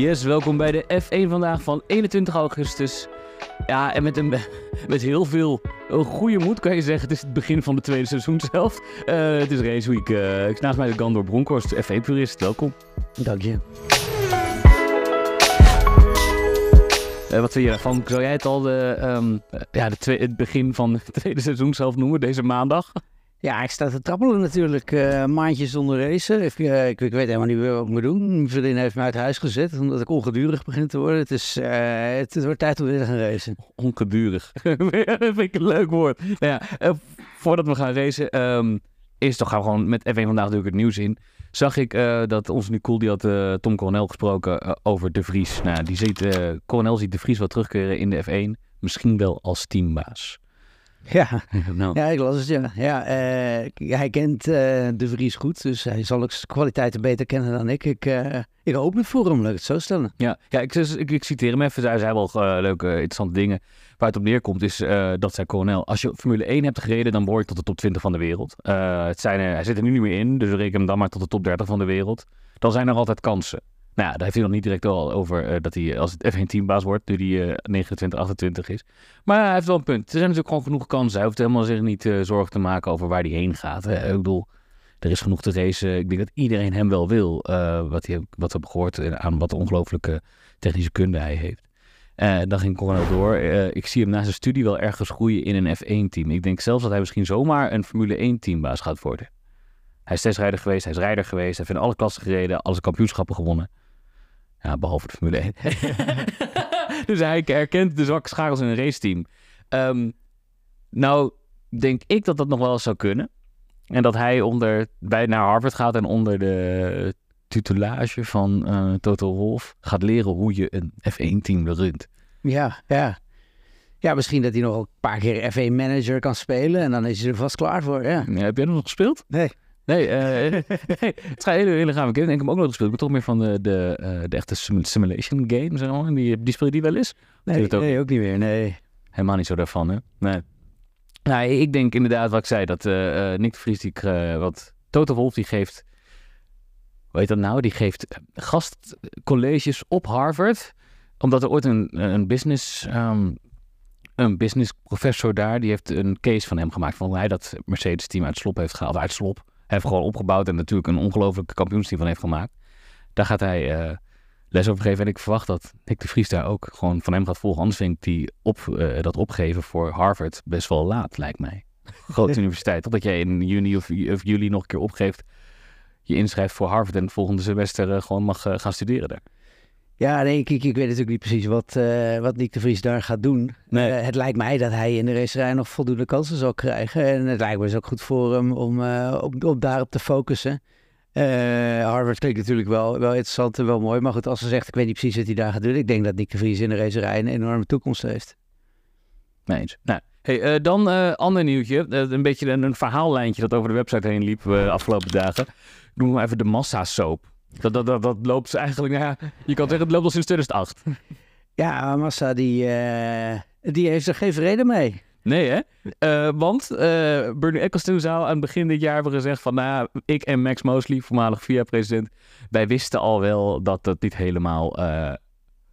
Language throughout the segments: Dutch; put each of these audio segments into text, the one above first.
Yes, welkom bij de F1 vandaag van 21 augustus. Ja, en met, een, met heel veel een goede moed kan je zeggen. Het is het begin van het tweede seizoen zelf. Uh, het is race week. Uh, ik naast mij de Gandor Bronkhorst, F1-purist. Welkom. Dank je. Uh, wat vind je daarvan? Zou jij het al de, um, ja, de het begin van het tweede seizoen zelf noemen, deze maandag? Ja, ik sta te trappelen natuurlijk. Uh, maandjes zonder racen. Ik, uh, ik, ik, weet helemaal niet wat ik moet doen. Mijn vriendin heeft me uit huis gezet omdat ik ongedurig begin te worden. Het, is, uh, het, het, wordt tijd om weer te gaan racen. Ongedurig. dat vind ik een leuk woord. Nou ja, voordat we gaan racen, um, eerst toch gaan we gewoon met F1 vandaag natuurlijk het nieuws in. Zag ik dat onze Nicole, die had Tom Coronel gesproken over De Vries. Nou, die ziet, Coronel ziet De Vries wel terugkeren in de F1. Misschien wel als teambaas. Ja, nou. ja ik las het, ja. ja uh, hij kent uh, De Vries goed, dus hij zal ook zijn kwaliteiten beter kennen dan ik. Ik, uh, ik hoop het voor hem, laat ik het zo stellen. Ja, ja ik, ik, ik citeer hem even. Hij zei wel leuke, interessante dingen. Waar het op neerkomt is, dat zei Coronel, als je Formule 1 hebt gereden, dan behoor je tot de top 20 van de wereld. het zijn, hij zit er nu niet meer in, dus we rekenen hem dan maar tot de top 30 van de wereld. Dan zijn er altijd kansen. Nou daar heeft hij nog niet direct al over uh, dat hij als het F1 teambaas wordt, nu hij uh, 29, 28 is. Maar hij heeft wel een punt. Er zijn natuurlijk gewoon genoeg kansen. Hij hoeft helemaal zich niet uh, zorgen te maken over waar hij heen gaat. Ik bedoel, er is genoeg te racen. Ik denk dat iedereen hem wel wil, wat, hij, wat we hebben gehoord aan wat ongelooflijke technische kunde hij heeft. dan ging Coronel door. ik zie hem na zijn studie wel ergens groeien in een F1-team. Ik denk zelfs dat hij misschien zomaar een Formule 1-teambaas gaat worden. Hij is testrijder geweest, hij is rijder geweest, hij heeft in alle klassen gereden, alle kampioenschappen gewonnen. Ja, behalve de Formule 1. dus hij herkent de zwakke schakels in een raceteam. Um, nou, denk ik dat dat nog wel eens zou kunnen. En dat hij onder, bij naar Harvard gaat en onder de tutelage van uh, Toto Wolff gaat leren hoe je een F1-team runt. Ja, ja. Ja, misschien dat hij nog een paar keer F1-manager kan spelen en dan is hij er vast klaar voor. Ja. ja heb jij nog gespeeld? Nee. Nee, uh, het gaat hele, hele gaaf. Ik heb hem ook nog gespeeld. Ik ben toch meer van de, de, uh, de echte simulation games. En die, die speel je die wel eens? Nee, ook? nee, ook niet meer. Nee. Helemaal niet zo daarvan, hè? Nee. Nou, ik denk inderdaad wat ik zei. Dat uh, Nick de Vries, die, wat Toto Wolf, die geeft... Hoe heet dat nou? Die geeft gastcolleges op Harvard. Omdat er ooit een, een business... Um, een business professor daar, die heeft een case van hem gemaakt. Van hij dat Mercedes team uit slop heeft gehaald. Uit slop heeft gewoon opgebouwd en natuurlijk een ongelooflijke kampioensteam van heeft gemaakt. Daar gaat hij uh, les over geven. En ik verwacht dat Nick de Vries daar ook gewoon van hem gaat volgen. Anders vind ik die op, uh, dat opgeven voor Harvard best wel laat, lijkt mij. Grote universiteit. Totdat jij in juni of, of, juli nog een keer opgeeft, je inschrijft voor Harvard en het volgende semester uh, gewoon mag gaan studeren daar. Ja, nee, ik, ik, weet natuurlijk niet precies wat, uh, wat Nick de Vries daar gaat doen. Nee. Uh, het lijkt mij dat hij in de racerij nog voldoende kansen zal krijgen. En het lijkt me dus ook goed voor hem om uh, op, op daarop te focussen. Harvard klinkt natuurlijk wel, wel interessant en wel mooi. Maar goed, als ze zegt, ik weet niet precies wat hij daar gaat doen. Ik denk dat Nick de Vries in de racerij een enorme toekomst heeft. Nee eens. Nou, hey, dan ander nieuwtje. een beetje een, een, verhaallijntje dat over de website heen liep de afgelopen dagen. Ik noem maar even de massa-soap. Dat, dat, dat, dat loopt eigenlijk, nou ja, je kan zeggen het loopt al sinds 2008. Ja, Massa die, uh, die heeft er geen vrede mee. Nee hè? Uh, want uh, Bernie Ecclestone zou aan het begin dit jaar hebben gezegd van... Nou, ik en Max Mosley, voormalig VIA-president... wij wisten al wel dat dat niet helemaal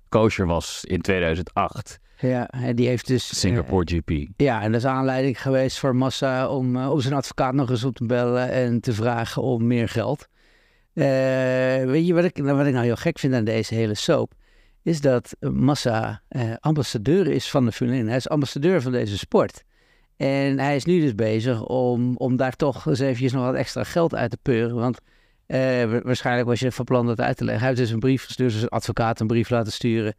kosher was in 2008. Ja, en die heeft dus... Singapore GP. Ja, en dat is aanleiding geweest voor Massa om, om zijn advocaat nog eens op te bellen... en te vragen om meer geld. Uh, weet je wat ik, wat ik nou heel gek vind aan deze hele soap? Is dat Massa uh, ambassadeur is van de Formule 1. Hij is ambassadeur van deze sport. En hij is nu dus bezig om, om daar toch eens eventjes nog wat extra geld uit te peuren. Want uh, waarschijnlijk was je van plan dat uit te leggen. Hij heeft dus een brief gestuurd, dus een advocaat een brief laten sturen.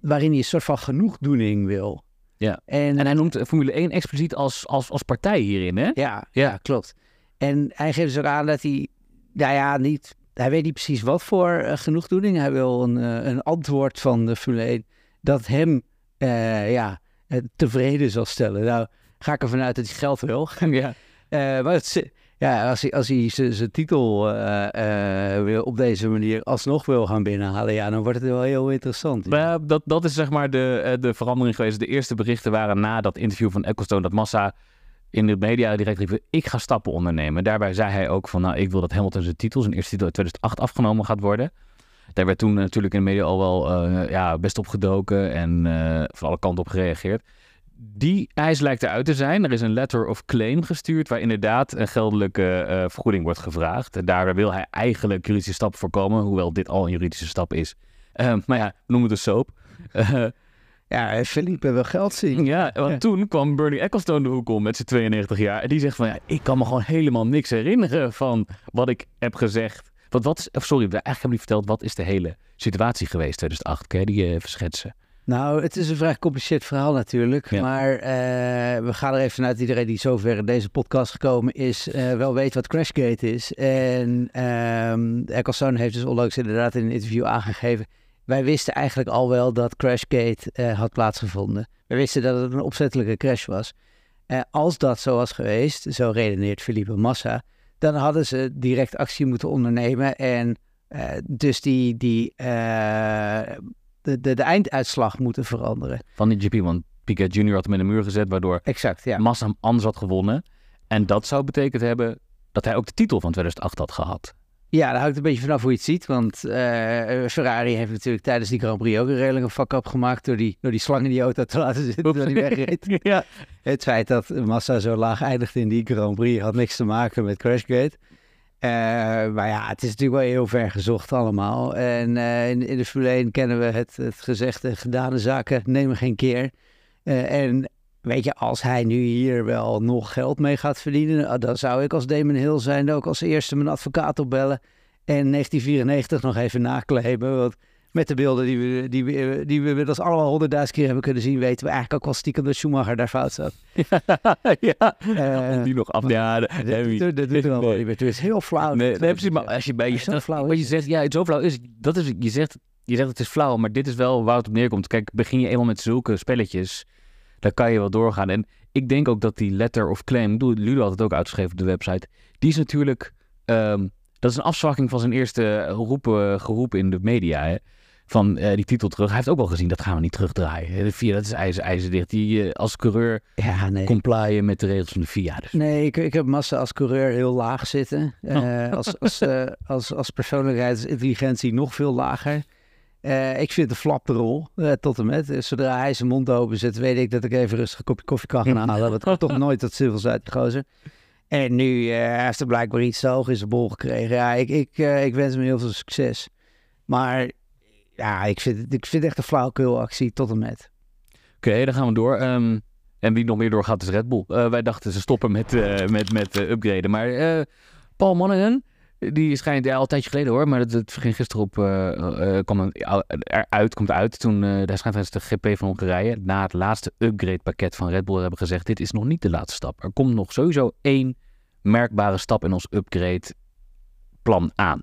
waarin hij een soort van genoegdoening wil. Ja. En, en hij noemt Formule 1 expliciet als, als, als partij hierin, hè? Ja, ja. ja klopt. En hij geeft dus ook aan dat hij nou ja, niet, hij weet niet precies wat voor uh, genoegdoening. Hij wil een, uh, een antwoord van de Formule 1 dat hem uh, ja, tevreden zal stellen. Nou, ga ik ervan uit dat hij geld wil. ja. maar het, ja, als hij, als hij zijn titel op deze manier alsnog wil gaan binnenhalen, ja, dan wordt het wel heel interessant. Maar dat, dat is zeg maar de, de verandering geweest. De eerste berichten waren na dat interview van Ecclestone dat Massa in de media direct riep, ik ga stappen ondernemen. Daarbij zei hij ook van, nou, ik wil dat Hamilton zijn titel, zijn eerste titel in 2008 afgenomen gaat worden. Daar werd toen natuurlijk in de media al wel uh, ja, best op gedoken en van alle kanten op gereageerd. Die eis lijkt eruit te zijn. Er is een letter of claim gestuurd waar inderdaad een geldelijke vergoeding wordt gevraagd. En daar wil hij eigenlijk juridische stappen voorkomen, hoewel dit al een juridische stap is. maar ja, noem het een soap. Ja, Philippe wil geld zien. Ja, want toen kwam Bernie Ecclestone de hoek om met zijn 92 jaar. En die zegt van, ja, ik kan me gewoon helemaal niks herinneren van wat ik heb gezegd. Want wat is, sorry, eigenlijk hebben we niet verteld, wat is de hele situatie geweest 2008? Kun je die even schetsen? Nou, het is een vrij gecompliceerd verhaal natuurlijk. Maar uh, we gaan er even vanuit iedereen die zover in deze podcast gekomen is, uh, wel weet wat Crashgate is. En um, Ecclestone heeft dus onlangs inderdaad in een interview aangegeven wij wisten eigenlijk al wel dat Crashgate uh, had plaatsgevonden. We wisten dat het een opzettelijke crash was. Uh, als dat zo was geweest, zo redeneert Philippe Massa, dan hadden ze direct actie moeten ondernemen en uh, dus die, die, de, de, de, einduitslag moeten veranderen. Van die GP, want Piquet Jr. had hem in de muur gezet, waardoor exact, ja. Massa hem anders had gewonnen. En dat zou betekend hebben dat hij ook de titel van 2008 had gehad. Ja, daar hangt een beetje vanaf hoe je het ziet. Want uh, Ferrari heeft natuurlijk tijdens die Grand Prix ook een redelijke fuck-up gemaakt... door die, door die slang in die auto te laten zitten die wegreed. ja. Het feit dat Massa zo laag eindigde in die Grand Prix... had niks te maken met Crashgate. Uh, maar ja, het is natuurlijk wel heel ver gezocht allemaal. En uh, in, in, de Formule 1 kennen we het, het gezegde gedane zaken nemen geen keer. en Weet je, als hij nu hier wel nog geld mee gaat verdienen, ah, dan zou ik als Damon Hill zijn ook als eerste mijn advocaat opbellen en 1994 nog even nakleven. Want met de beelden die we, die we, die we inmiddels allemaal honderdduizend keer hebben kunnen zien, weten we eigenlijk ook wel stiekem dat Schumacher daar fout zat. ja, uh, die nog af. Ja, dat, doet er wel niet Het is heel flauw. Nee, precies, maar als je bij je zo flauw wat je zegt, ja, het zo flauw is, dat is, je zegt, je zegt het is flauw, maar dit is wel waar het op neerkomt. Kijk, begin je eenmaal met zulke spelletjes, daar kan je wel doorgaan. En ik denk ook dat die letter of claim, Ludo had het ook uitgeschreven op de website, die is natuurlijk, um, dat is een afzwakking van zijn eerste roepen, geroep in de media. Hè? Van uh, die titel terug. Hij heeft ook wel gezien, dat gaan we niet terugdraaien. De FIA, dat is ijzer, ijzerdicht. Die uh, als coureur ja, nee. complyen met de regels van de FIA. Dus. Nee, ik, ik heb massa als coureur heel laag zitten. Uh, oh. als, als, als, als persoonlijkheidsintelligentie nog veel lager. Uh, ik vind de flap de rol, uh, tot en met. Zodra hij zijn mond open zet, weet ik dat ik even rustig een kopje koffie kan gaan halen. Dat komt toch nooit tot zoveel uit die gozer. En nu uh, heeft hij blijkbaar iets hoog in zijn bol gekregen. Ja, ik, ik, ik wens hem heel veel succes. Maar ja, ik vind, het, ik vind echt een flauwkeulactie tot en met. Oké, dan gaan we door. Um, en wie nog meer doorgaat is Red Bull. wij dachten ze stoppen met, met, met upgraden. Maar Paul Monaghan die schijnt ja, al een tijdje geleden hoor, maar het, het ging gisteren op, uh, kwam eruit, komt uit toen uh, daar schijnt de GP van Hongarije na het laatste upgrade pakket van Red Bull hebben gezegd, dit is nog niet de laatste stap. Er komt nog sowieso één merkbare stap in ons upgrade plan aan.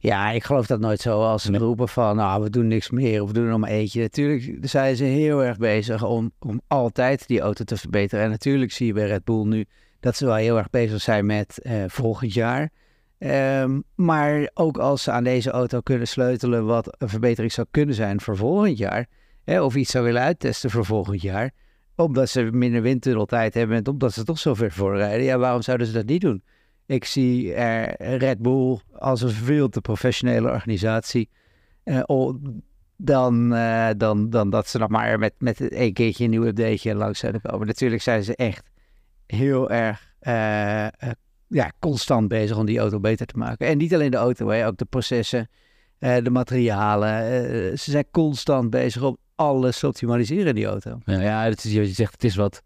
Ja, ik geloof dat nooit zo als ze nee. roepen van, nou, we doen niks meer of we doen er nog maar eentje. Natuurlijk zijn ze heel erg bezig om, om altijd die auto te verbeteren. En natuurlijk zie je bij Red Bull nu dat ze wel heel erg bezig zijn met uh, volgend jaar. Um, maar ook als ze aan deze auto kunnen sleutelen wat een verbetering zou kunnen zijn voor volgend jaar. Hè, of iets zou willen uittesten voor volgend jaar. Omdat ze minder windtunneltijd hebben en omdat ze toch zo ver voorrijden. Ja, waarom zouden ze dat niet doen? Ik zie uh, Red Bull als een veel te professionele organisatie. Uh, dan, uh, dan, dan dat ze nog maar met, met één keertje een nieuw updateje langs zouden komen. Natuurlijk zijn ze echt heel erg uh, ja, constant bezig om die auto beter te maken. En niet alleen de auto, hè, ook de processen, uh, de materialen. ze zijn constant bezig om alles te optimaliseren in die auto. Ja, ja het is, je zegt, het is wat,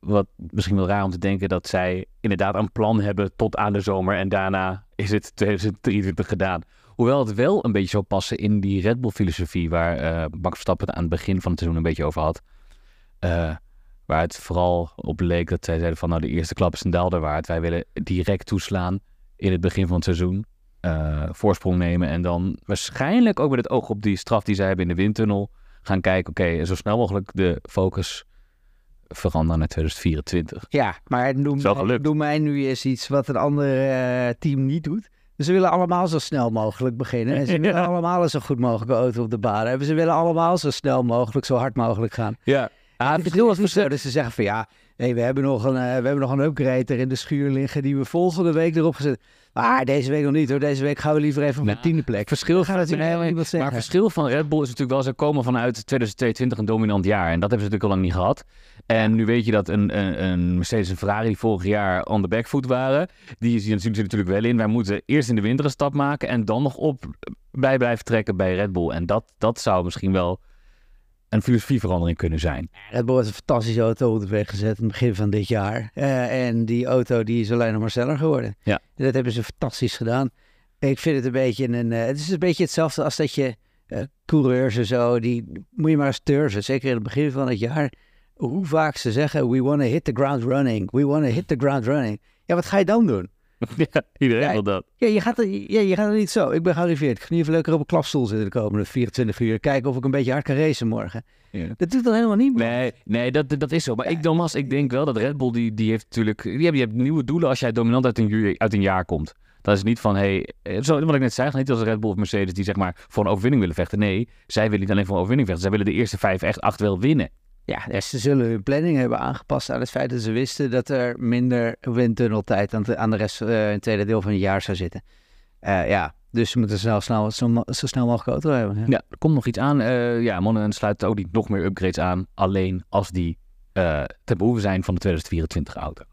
wat misschien wel raar om te denken dat zij inderdaad een plan hebben tot aan de zomer en daarna is het 2023 gedaan. Hoewel het wel een beetje zou passen in die Red Bull filosofie waar Max Verstappen aan het begin van het seizoen een beetje over had. Waar het vooral op leek dat zij zeiden van nou de eerste klap is een daalder waard. Wij willen direct toeslaan in het begin van het seizoen. Uh, voorsprong nemen en dan waarschijnlijk ook met het oog op die straf die zij hebben in de windtunnel gaan kijken. Oké, zo snel mogelijk de focus veranderen naar 2024. Ja, maar noem, noem mij nu eens iets wat een ander uh, team niet doet. Dus ze willen allemaal zo snel mogelijk beginnen. En ze willen allemaal een zo goed mogelijke auto op de baan hebben. Ze willen allemaal zo snel mogelijk, zo hard mogelijk gaan. Ja. Het verschil was zo dat ze zeggen van ja, nee, we, hebben nog een, uh, we hebben nog een upgrade er in de schuur liggen die we volgende week erop gezet. Maar deze week nog niet hoor. Deze week gaan we liever even op Nou, de tiende plek. Verschil gaat natuurlijk helemaal wat zeggen. Maar verschil van Red Bull is natuurlijk wel, ze komen vanuit 2022 een dominant jaar. En dat hebben ze natuurlijk al lang niet gehad. En nu weet je dat een, een, een Mercedes en Ferrari die vorig jaar on the back foot waren, die zien er natuurlijk wel in. Wij moeten eerst in de winter een stap maken en dan nog op bij blijven trekken bij Red Bull. En dat, dat zou misschien wel een filosofieverandering kunnen zijn. Red Bull heeft een fantastische auto op de weg gezet aan het begin van dit jaar. Uh, en die auto die is alleen nog maar sneller geworden. Ja. Dat hebben ze fantastisch gedaan. Ik vind het een beetje een... Uh, het is een beetje hetzelfde als dat je uh, coureurs en zo, die moet je maar eens. Zeker in het begin van het jaar. Hoe vaak ze zeggen, we want to hit the ground running. We want to hit the ground running. Ja, wat ga je dan doen? Ja, iedereen Ja, wil dat. Ja, je gaat, er, ja, je gaat er niet zo. Ik ben gearriveerd. Ik ga nu even lekker op een klapstoel zitten de komende 24 uur. Kijken of ik een beetje hard kan racen morgen. Ja. Dat doet dan helemaal niet, man. Nee, nee dat, dat is zo. Maar ik, Thomas, ik denk wel dat Red Bull, die, die heeft natuurlijk... Die hebben, die hebben nieuwe doelen als jij dominant uit een, uit een jaar komt. Dat is niet van, hey, eh, zo, wat ik net zei, niet als Red Bull of Mercedes die zeg maar voor een overwinning willen vechten. Nee, zij willen niet alleen voor een overwinning vechten. Zij willen de eerste vijf, echt acht wel winnen. Ja, dus ze zullen hun planning hebben aangepast aan het feit dat ze wisten dat er minder windtunneltijd aan, de- aan de rest in het tweede deel van het jaar zou zitten. Eh, ja, dus ze moeten snel, snel, zo, zo snel mogelijk auto hebben. Ja. Er komt nog iets aan. Eh ja, Monnen sluit ook niet nog meer upgrades aan. Alleen als die ten behoeve zijn van de 2024 auto.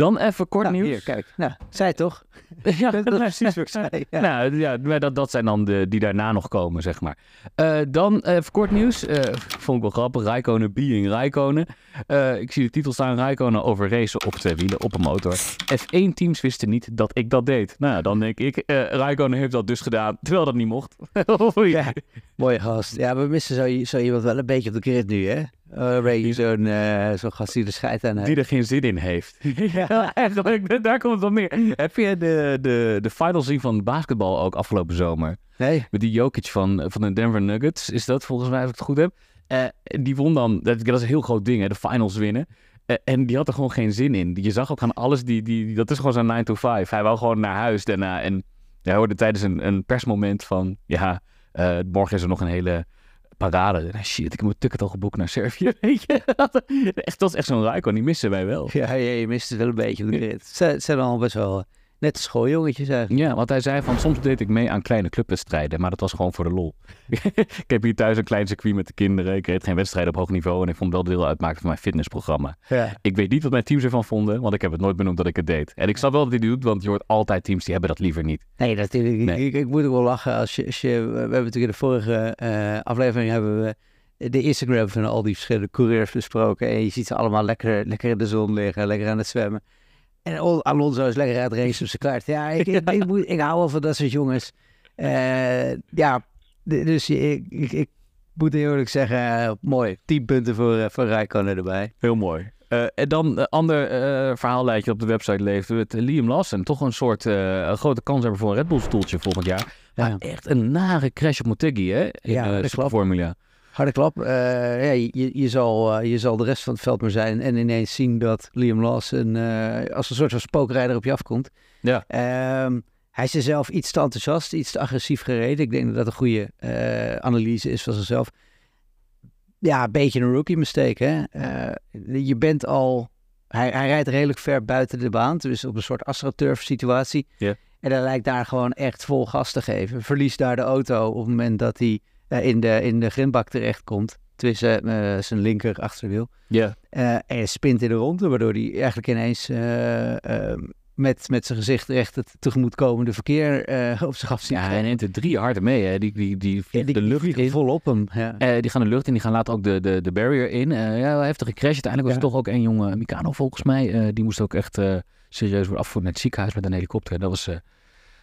Dan even kort Nou, nieuws. hier, kijk. Nou, zij toch? Ja, Dat is precies wat ik zei. Ja. Nou ja, maar dat, dat zijn dan de die daarna nog komen, zeg maar. Eh, dan even kort nieuws. Eh, vond ik wel grappig. Rijkonen being Rijkonen. Eh, ik zie de titel staan. Rijkonen over racen op twee wielen op een motor. F1-teams wisten niet dat ik dat deed. Nou, ja, dan denk ik, Rijkonen heeft dat dus gedaan, terwijl dat niet mocht. Ja. Mooie gast. Ja, we missen zo, zo iemand wel een beetje op de grid nu, hè? Uh, Ray, zo'n eh, zo'n gast die er scheid aan heeft. Die er geen zin in heeft. ja, echt, dat- daar komt het op neer. Heb je de, de, de finals zien van basketbal ook afgelopen zomer? Nee? Met die Jokic van, van de Denver Nuggets, is dat volgens mij, als ik het goed heb. Eh, die won dan, dat, dat is een heel groot ding, hè, de finals winnen. Eh, en die had er gewoon geen zin in. Je zag ook aan alles, die, die, die- dat is gewoon zijn 9 to 5. Hij wou gewoon naar huis daarna. En hij hoorde tijdens een, een persmoment van, ja, eh, morgen is er nog een hele parade. Shit, ik moet ticket al geboekt naar Servië, weet je. echt, dat is echt zo'n Raikkonen, die missen wij wel. Ja, ja, je mist het wel een beetje. Ze het zijn al best wel nette schooljongetjes eigenlijk. Ja, want hij zei van soms deed ik mee aan kleine clubwedstrijden, maar dat was gewoon voor de lol. ik heb hier thuis een klein circuit met de kinderen. Ik reed geen wedstrijden op hoog niveau en ik vond wel deel uitmaken van mijn fitnessprogramma. Ja. Ik weet niet wat mijn teams ervan vonden, want ik heb het nooit benoemd dat ik het deed. En ik snap wel dat hij het doet, want je hoort altijd teams die hebben dat liever niet. Nee, natuurlijk. Nee. Ik, ik moet ook wel lachen als je, als je... We hebben natuurlijk in de vorige eh, aflevering hebben we de Instagram van al die verschillende coureurs besproken. En je ziet ze allemaal lekker, lekker in de zon liggen, lekker aan het zwemmen. En Al- Alonso is lekker uit racen op zijn kaart. Ja, ik, ik, ik, moet- ik hou wel van dat soort jongens. Eh, ja, dus ik, ik, moet eerlijk zeggen, eh, mooi. 10 punten voor, eh, voor Rijkonen erbij. Heel mooi. En dan een ander verhaallijntje op de website leeft. Het Liam Lawson, toch een soort een grote kans hebben voor een Red Bull stoeltje volgend jaar. Ja. Maar echt een nare crash op Motegi, hè? In, Ja, dat. Formula. Harde klap. Eh, ja, je, je, zal, eh, je zal de rest van het veld maar zijn en ineens zien dat Liam Lawson eh, als een soort van spookrijder op je afkomt. Ja. Ehm, hij is er zelf iets te enthousiast, iets te agressief gereden. Ik denk dat dat een goede analyse is van zichzelf. Ja, een beetje een rookie mistake. Hè? Je bent al... Hij, hij rijdt redelijk ver buiten de baan, dus op een soort astroturf situatie. Ja. En hij lijkt daar gewoon echt vol gas te geven. Verliest daar de auto op het moment dat hij in, de, in de grindbak terechtkomt. Tussen eh, zijn linker achterwiel. Ja. Eh, en hij spint in de ronde, waardoor hij eigenlijk ineens eh, eh, met, met zijn gezicht recht het tegemoetkomende verkeer eh, op zich af. Ja, hij neemt er drie hard mee, hè? Die, die, die Ja, vliegt die, de lucht in. vol op hem. Ja. Eh, die gaan de lucht in, die gaan later ook de, de, de barrier in. Eh ja, heftige crash. Uiteindelijk was Ja. er toch ook een jonge Mikano volgens mij. Eh, die moest ook echt eh, serieus worden afgevoerd naar het ziekenhuis met een helikopter. Dat was, eh,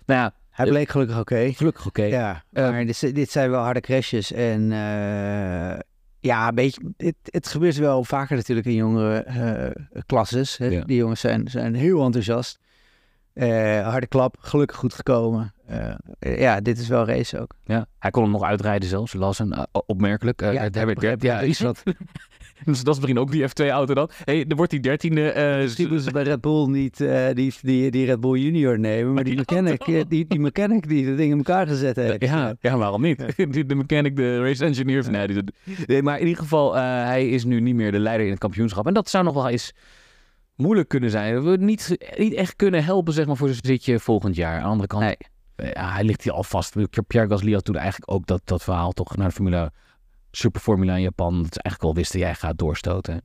nou ja, Hij bleek gelukkig oké. gelukkig oké. Ja, Eh, maar dit, dit zijn wel harde crashes. En eh, ja, een beetje, het, het gebeurt wel vaker natuurlijk in jongere eh, klasses. Ja. Die jongens zijn, zijn heel enthousiast. Eh, harde klap, gelukkig goed gekomen. Ja, dit is wel race ook. Ja, hij kon hem nog uitrijden zelfs. Las een opmerkelijk. Ja, Herbert ja, iets wat. Dus dat is misschien ook die F2-auto dan. hey, er wordt die dertiende... eh, Misschien moeten ze bij Red Bull niet eh, die, die, die Red Bull Junior nemen, maar die mechanic, eh, die, die mechanic die de ding in elkaar gezet heeft. Ja, ja, waarom niet? De, de mechanic, de race engineer. van- Nee, maar in ieder geval, hij is nu niet meer de leider in het kampioenschap. En dat zou nog wel eens moeilijk kunnen zijn. We niet, niet echt kunnen helpen, zeg maar, voor zijn zitje volgend jaar. Aan de andere kant, Nee. ja, hij ligt hier al vast. Pierre Gasly had toen eigenlijk ook dat, dat verhaal toch naar de Formule, Super Formula in Japan. Dat ze eigenlijk wel wisten, jij gaat doorstoten.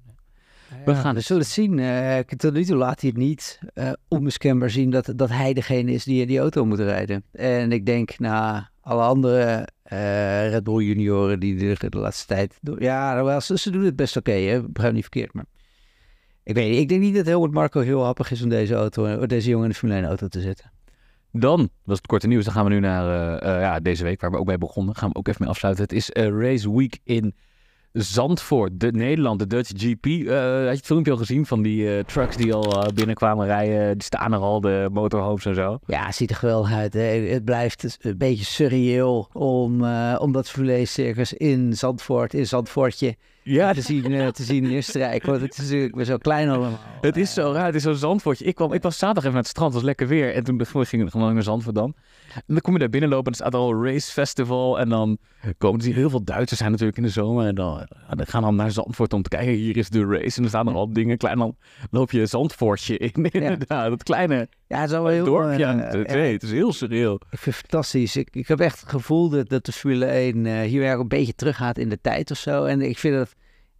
We gaan dus zullen het zien. Eh, tot nu toe laat hij het niet eh, onmiskenbaar zien dat, dat hij degene is die in die auto moet rijden. En ik denk na alle andere eh, Red Bull junioren die de, de laatste tijd... Ja, nou wel, ze, ze doen het best oké, hè. begrijp niet verkeerd, maar... Ik weet niet, ik denk niet dat Helmut Marco heel happig is om deze, auto, deze jongen in de Formule 1 auto te zetten. Dan, dat het korte nieuws, dan gaan we nu naar eh, eh, ja, deze week, waar we ook bij begonnen. Gaan we ook even mee afsluiten. Het is eh, Race Week in Zandvoort, de Nederland, de Dutch GP. Eh, had je het filmpje al gezien van die eh, trucks die al eh, binnenkwamen rijden? Die staan er al, de motorhomes en zo. Ja, het ziet er geweldig uit. Hè. Het blijft een beetje surreëel om, om dat Formule 1 circus in Zandvoort, in Zandvoortje, Ja, te zien, te zien neerstrijken. Want het is natuurlijk weer zo klein allemaal. Het is zo raar, het is zo'n Zandvoortje. Ik, kwam, ik was zaterdag even naar het strand, het was lekker weer. En toen gingen we gewoon naar Zandvoort dan. En dan kom je daar binnenlopen en er staat al een race festival. En dan komen er heel veel Duitsers zijn natuurlijk in de zomer. En dan, dan gaan dan naar Zandvoort om te kijken, hier is de race. En dan staan er al dingen klein. Dan loop je Zandvoortje in, inderdaad. Dat kleine Ja, het is wel heel... dorpje eh, het twee. Het is heel surreal. Ik vind het fantastisch. Ik, ik heb echt het gevoel dat, dat de Formule 1 eh, hier weer een beetje teruggaat in de tijd of zo. En ik vind dat...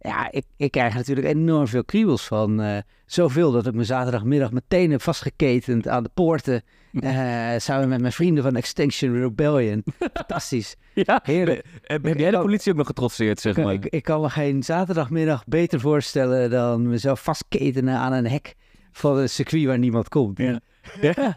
Ja, ik, ik krijg natuurlijk enorm veel kriebels van. eh, zoveel dat ik me zaterdagmiddag meteen heb vastgeketend aan de poorten. eh, samen met mijn vrienden van Extinction Rebellion. Fantastisch. Ja, Heerlijk. heb, heb jij de politie ook nog getrotseerd, zeg Ik, maar? ik, ik kan me geen zaterdagmiddag beter voorstellen dan mezelf vastketenen aan een hek van een circuit waar niemand komt. Ja. Ja.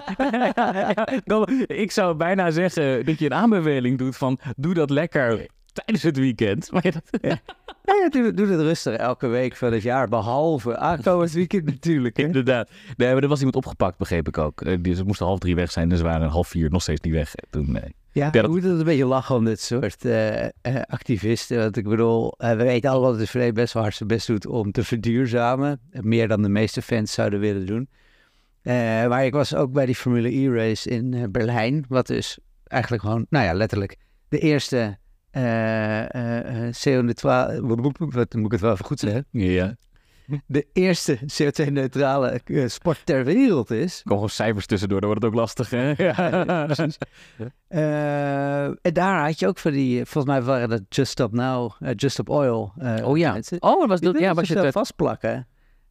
Dan- ik zou bijna zeggen dat je een aanbeveling doet van doe dat lekker tijdens het weekend. Maar ja, dat, Ja, ja, doe, doe het rustig elke week van het jaar, behalve aankomend weekend natuurlijk. Hè? inderdaad. Nee, maar er was iemand opgepakt, begreep ik ook. Eh, die- Ze moesten half drie weg zijn, dus waren half vier nog steeds niet weg. En Toen, nee. Ja, Ja, dat- moet het een beetje lachen om dit soort eh, eh, activisten. Want ik bedoel, eh, we weten allemaal dat de VVD best wel hard zijn best doet om te verduurzamen. Eh, Meer dan de meeste fans zouden willen doen. Eh, maar ik was ook bij die Formule E-race in eh, Berlijn. Wat dus eigenlijk gewoon, nou ja, letterlijk de eerste eh eh, eh, CO2... Wat moet ik het wel even goed zeggen? Ja. De eerste CO2-neutrale eh, sport ter wereld is. Er komen gewoon cijfers tussendoor, dan wordt het ook lastig, hè? Ja, precies. Eh, en daar had je ook van die, volgens mij waren dat Just Stop Now, eh, Just Stop Oil. eh, Oh ja. Oh, was dat, ja, was je vastplakken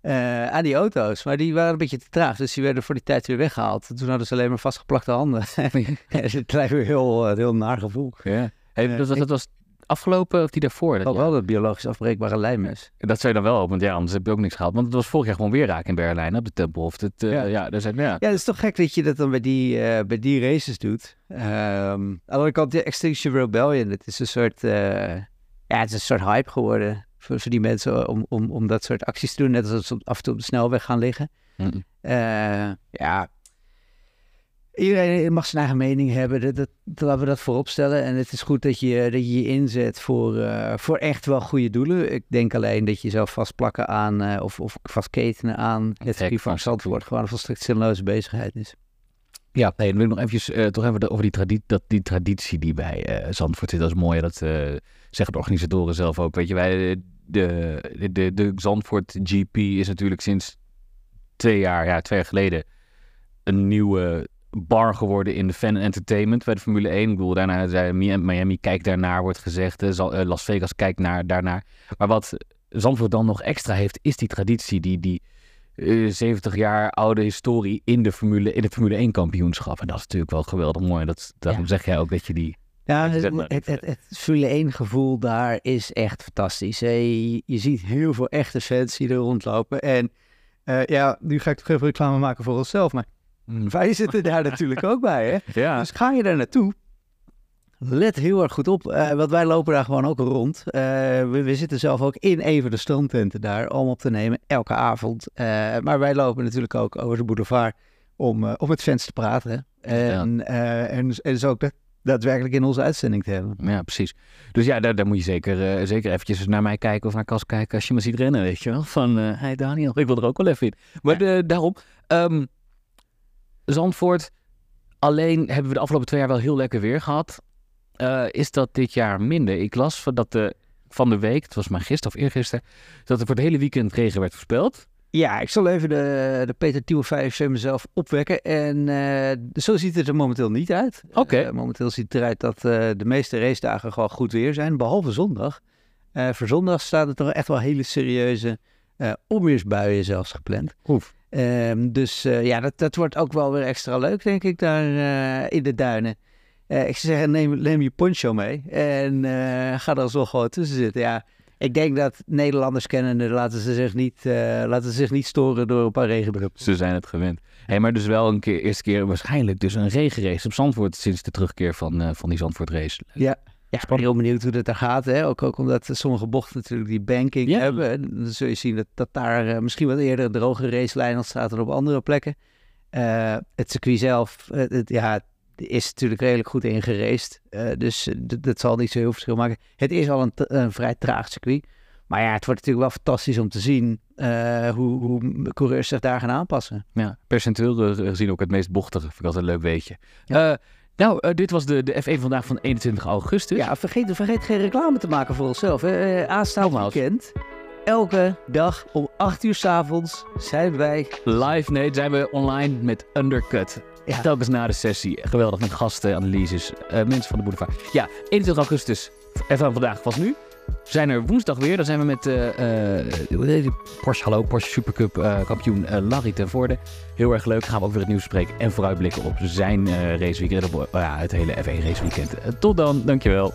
eh, aan die auto's. Maar die waren een beetje te traag, dus die werden voor die tijd weer weggehaald. Toen hadden ze alleen maar vastgeplakte handen. Het lijkt weer heel, eh, heel naar gevoel. Ja. Hey, Eh, dat, dat, ik- dat was afgelopen of die daarvoor? Dat, wel dat biologisch afbreekbare lijm is. dat zou je dan wel hopen, want ja, anders heb je ook niks gehaald. Want het was vorig jaar gewoon weer raak in Berlijn, op de Tempelhof. Eh, Ja. ja. daar zijn, ja. Ja, het is toch gek dat je dat dan bij die, eh, bij die races doet. Ehm, aan de andere kant, de Extinction Rebellion, het is een soort, ja, het is een soort hype geworden voor, voor die mensen om, om, om dat soort acties te doen. Net als ze af en toe op de snelweg gaan liggen. Mm. Ja, iedereen mag zijn eigen mening hebben. Dat, dat, laten we dat voorop stellen. En het is goed dat je dat je, je inzet voor, eh, voor echt wel goede doelen. Ik denk alleen dat je zelf vastplakken aan eh, of, of vastketenen aan het circuit van Zandvoort gewoon een volstrekt zinloze bezigheid is. Ja, nee, dan wil ik nog eventjes eh, toch even over die, tradi dat, die traditie die bij eh, Zandvoort zit. Dat is mooi. Dat eh, zeggen de organisatoren zelf ook. Weet je, wij, eh, de, de, de, de Zandvoort GP is natuurlijk sinds twee jaar, ja, twee jaar geleden een nieuwe bar geworden in de fan entertainment bij de Formule 1. Ik bedoel, daarna zei Mi- Miami kijkt daarnaar, wordt gezegd. eh, eh, Las Vegas kijkt naar, daarnaar. Maar wat Zandvoort dan nog extra heeft, is die traditie, die, die eh, 70 jaar oude historie in, de Formule, in het Formule 1 kampioenschap. En dat is natuurlijk wel geweldig mooi. Dat, daarom Ja. zeg jij ook dat je die... Ja, het, het, even- het, het Formule 1 gevoel daar is echt fantastisch. Je, je ziet heel veel echte fans die er rondlopen. En eh, ja, nu ga ik toch even reclame maken voor onszelf. Maar wij zitten daar natuurlijk ook bij. Hè? Ja, Dus ga je daar naartoe, let heel erg goed op. eh, want wij lopen daar gewoon ook rond. Eh, we, we zitten zelf ook in een van de strandtenten daar om op te nemen, elke avond. Eh, maar wij lopen natuurlijk ook over de boulevard om, om met fans te praten. hè. En, eh, en, en ook dat, daadwerkelijk in onze uitzending te hebben. Ja, precies. Dus ja, daar, daar moet je zeker, uh, zeker eventjes naar mij kijken of naar Kas kijken als je me ziet rennen, weet je wel. Van, uh, hey Daniel, ik wil er ook wel even in. Maar ja. daarom, um, Zandvoort, alleen hebben we de afgelopen twee jaar wel heel lekker weer gehad. Uh, is dat dit jaar minder? Ik las van dat de, van de week, het was maar gisteren of eergisteren, dat er voor het hele weekend regen werd voorspeld. Ja, ik zal even de, de Peter Thiel 5 mezelf opwekken. En uh, zo ziet het er momenteel niet uit. Oké. Okay. Uh, momenteel ziet het eruit dat de meeste racedagen gewoon goed weer zijn, behalve zondag. voor zondag staat er toch echt wel hele serieuze onweersbuien zelfs gepland. Oef. Um, dus ja, dat, dat wordt ook wel weer extra leuk, denk ik, daar in de duinen. ik zou zeggen, neem, neem je poncho mee en ga er alsnog gewoon tussen zitten. Ja, ik denk dat Nederlanders kennende laten ze zich niet, laten ze zich niet storen door een paar regendruppels. Ze zijn het gewend. Hey, maar dus wel een keer, eerste keer waarschijnlijk dus een regenrace op Zandvoort sinds de terugkeer van, van die Zandvoort race. Ja. Ja, ik ben heel benieuwd hoe dat daar gaat. Hè? Ook, ook omdat sommige bochten natuurlijk die banking ja. hebben. Dan zul je zien dat, dat daar uh, misschien wat eerder een droge racelijn staat dan op andere plekken. het circuit zelf, het, ja, is natuurlijk redelijk goed ingereest. Dus dat zal niet zo heel verschil maken. Het is al een, een, vrij traag circuit. Maar ja, het wordt natuurlijk wel fantastisch om te zien hoe, hoe coureurs zich daar gaan aanpassen. Ja, percentueel gezien ook het meest bochtige. Vind ik altijd een leuk weetje. Ja. Uh, nou, dit was de, de F1 vandaag van 21 augustus. Ja, vergeet, vergeet geen reclame te maken voor onszelf. Hè. aanstaand weekend elke dag om 8 uur s avonds zijn wij live. Nee, zijn we online met Undercut. Ja. Telkens na de sessie. Geweldig met gasten, analyses, uh, mensen van de boulevard. Ja, 21 augustus. Even vandaag was nu. Zijn er woensdag weer. Dan zijn we met uh, Porsche, hallo, Porsche Supercup uh, kampioen Larry ten Voorde. Heel erg leuk. Gaan we ook weer het nieuws bespreken en vooruitblikken op zijn raceweekend. Op ja, het hele F1 raceweekend. tot dan. Dankjewel.